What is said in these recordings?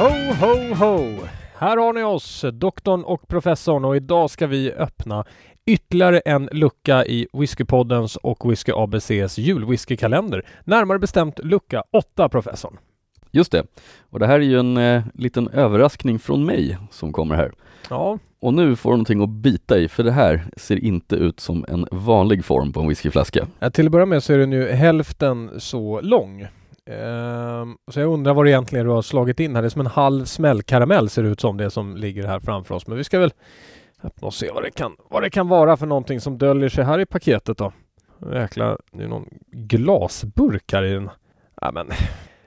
Ho, ho, ho! Här har ni oss, doktorn och professorn och idag ska vi öppna ytterligare en lucka i Whiskypoddens och Whisky ABCs julwhiskykalender. Närmare bestämt lucka 8, professorn. Just det. Och det här är ju en eh, liten överraskning från mig som kommer här. Ja, Och nu får du någonting att bita i, för det här ser inte ut som en vanlig form på en whiskyflaska. Ja, till att börja med så är den ju hälften så lång. Ehm, så jag undrar vad det egentligen är du har slagit in här. Det är som en halv smällkaramell ser det ut som det som ligger här framför oss. Men vi ska väl öppna och se vad det kan, vad det kan vara för någonting som döljer sig här i paketet då. Jäklar, det är någon glasburk här i den. Ja men,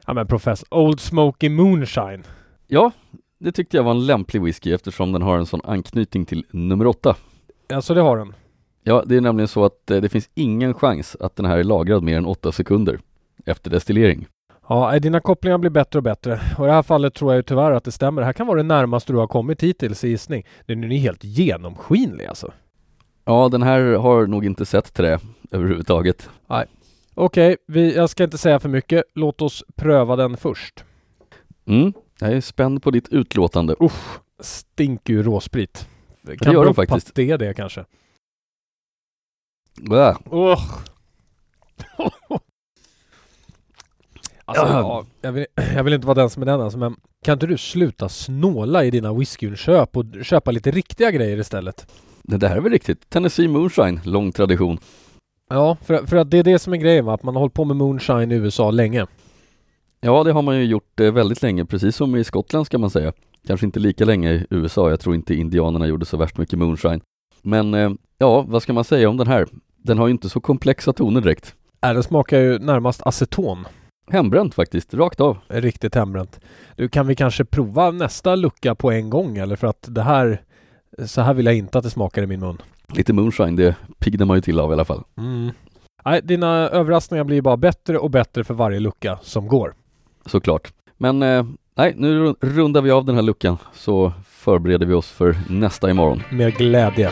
ja men professor, Old Smoky Moonshine. Ja, det tyckte jag var en lämplig whisky eftersom den har en sån anknytning till nummer åtta. Alltså det har den. Ja, det är nämligen så att eh, det finns ingen chans att den här är lagrad mer än åtta sekunder efter destillering. Ja, dina kopplingar blir bättre och bättre. Och i det här fallet tror jag ju tyvärr att det stämmer. Det här kan vara det närmaste du har kommit hittills i gissning. Den är helt genomskinlig alltså. Ja, den här har nog inte sett trä överhuvudtaget. Okej, vi, jag ska inte säga för mycket. Låt oss pröva den först. Mm, jag är spänd på ditt utlåtande. Usch, stinker ju råsprit. Kan gör bero på faktiskt. att det är det kanske. Bäh. Usch. alltså, Ja. ja, jag, vill, jag vill inte vara den som är den alltså, men kan inte du sluta snåla i dina whiskyinköp och köpa lite riktiga grejer istället? Det där är väl riktigt. Tennessee Moonshine, lång tradition. Ja, för, för att det är det som är grejen va? Att man har hållit på med moonshine i USA länge. Ja, det har man ju gjort eh, väldigt länge, precis som i Skottland ska man säga. Kanske inte lika länge i USA, jag tror inte indianerna gjorde så värst mycket moonshine. Men eh, ja, vad ska man säga om den här? Den har ju inte så komplexa toner direkt. Äh, den smakar ju närmast aceton. Hembränt faktiskt, rakt av. Riktigt hembränt. Du, kan vi kanske prova nästa lucka på en gång eller? För att det här... Så här vill jag inte att det smakar i min mun. Lite moonshine, det piggnar man ju till av i alla fall. Mm. Nej, dina överraskningar blir bara bättre och bättre för varje lucka som går. Såklart. Men eh, nej, nu rundar vi av den här luckan så förbereder vi oss för nästa imorgon. Med glädje.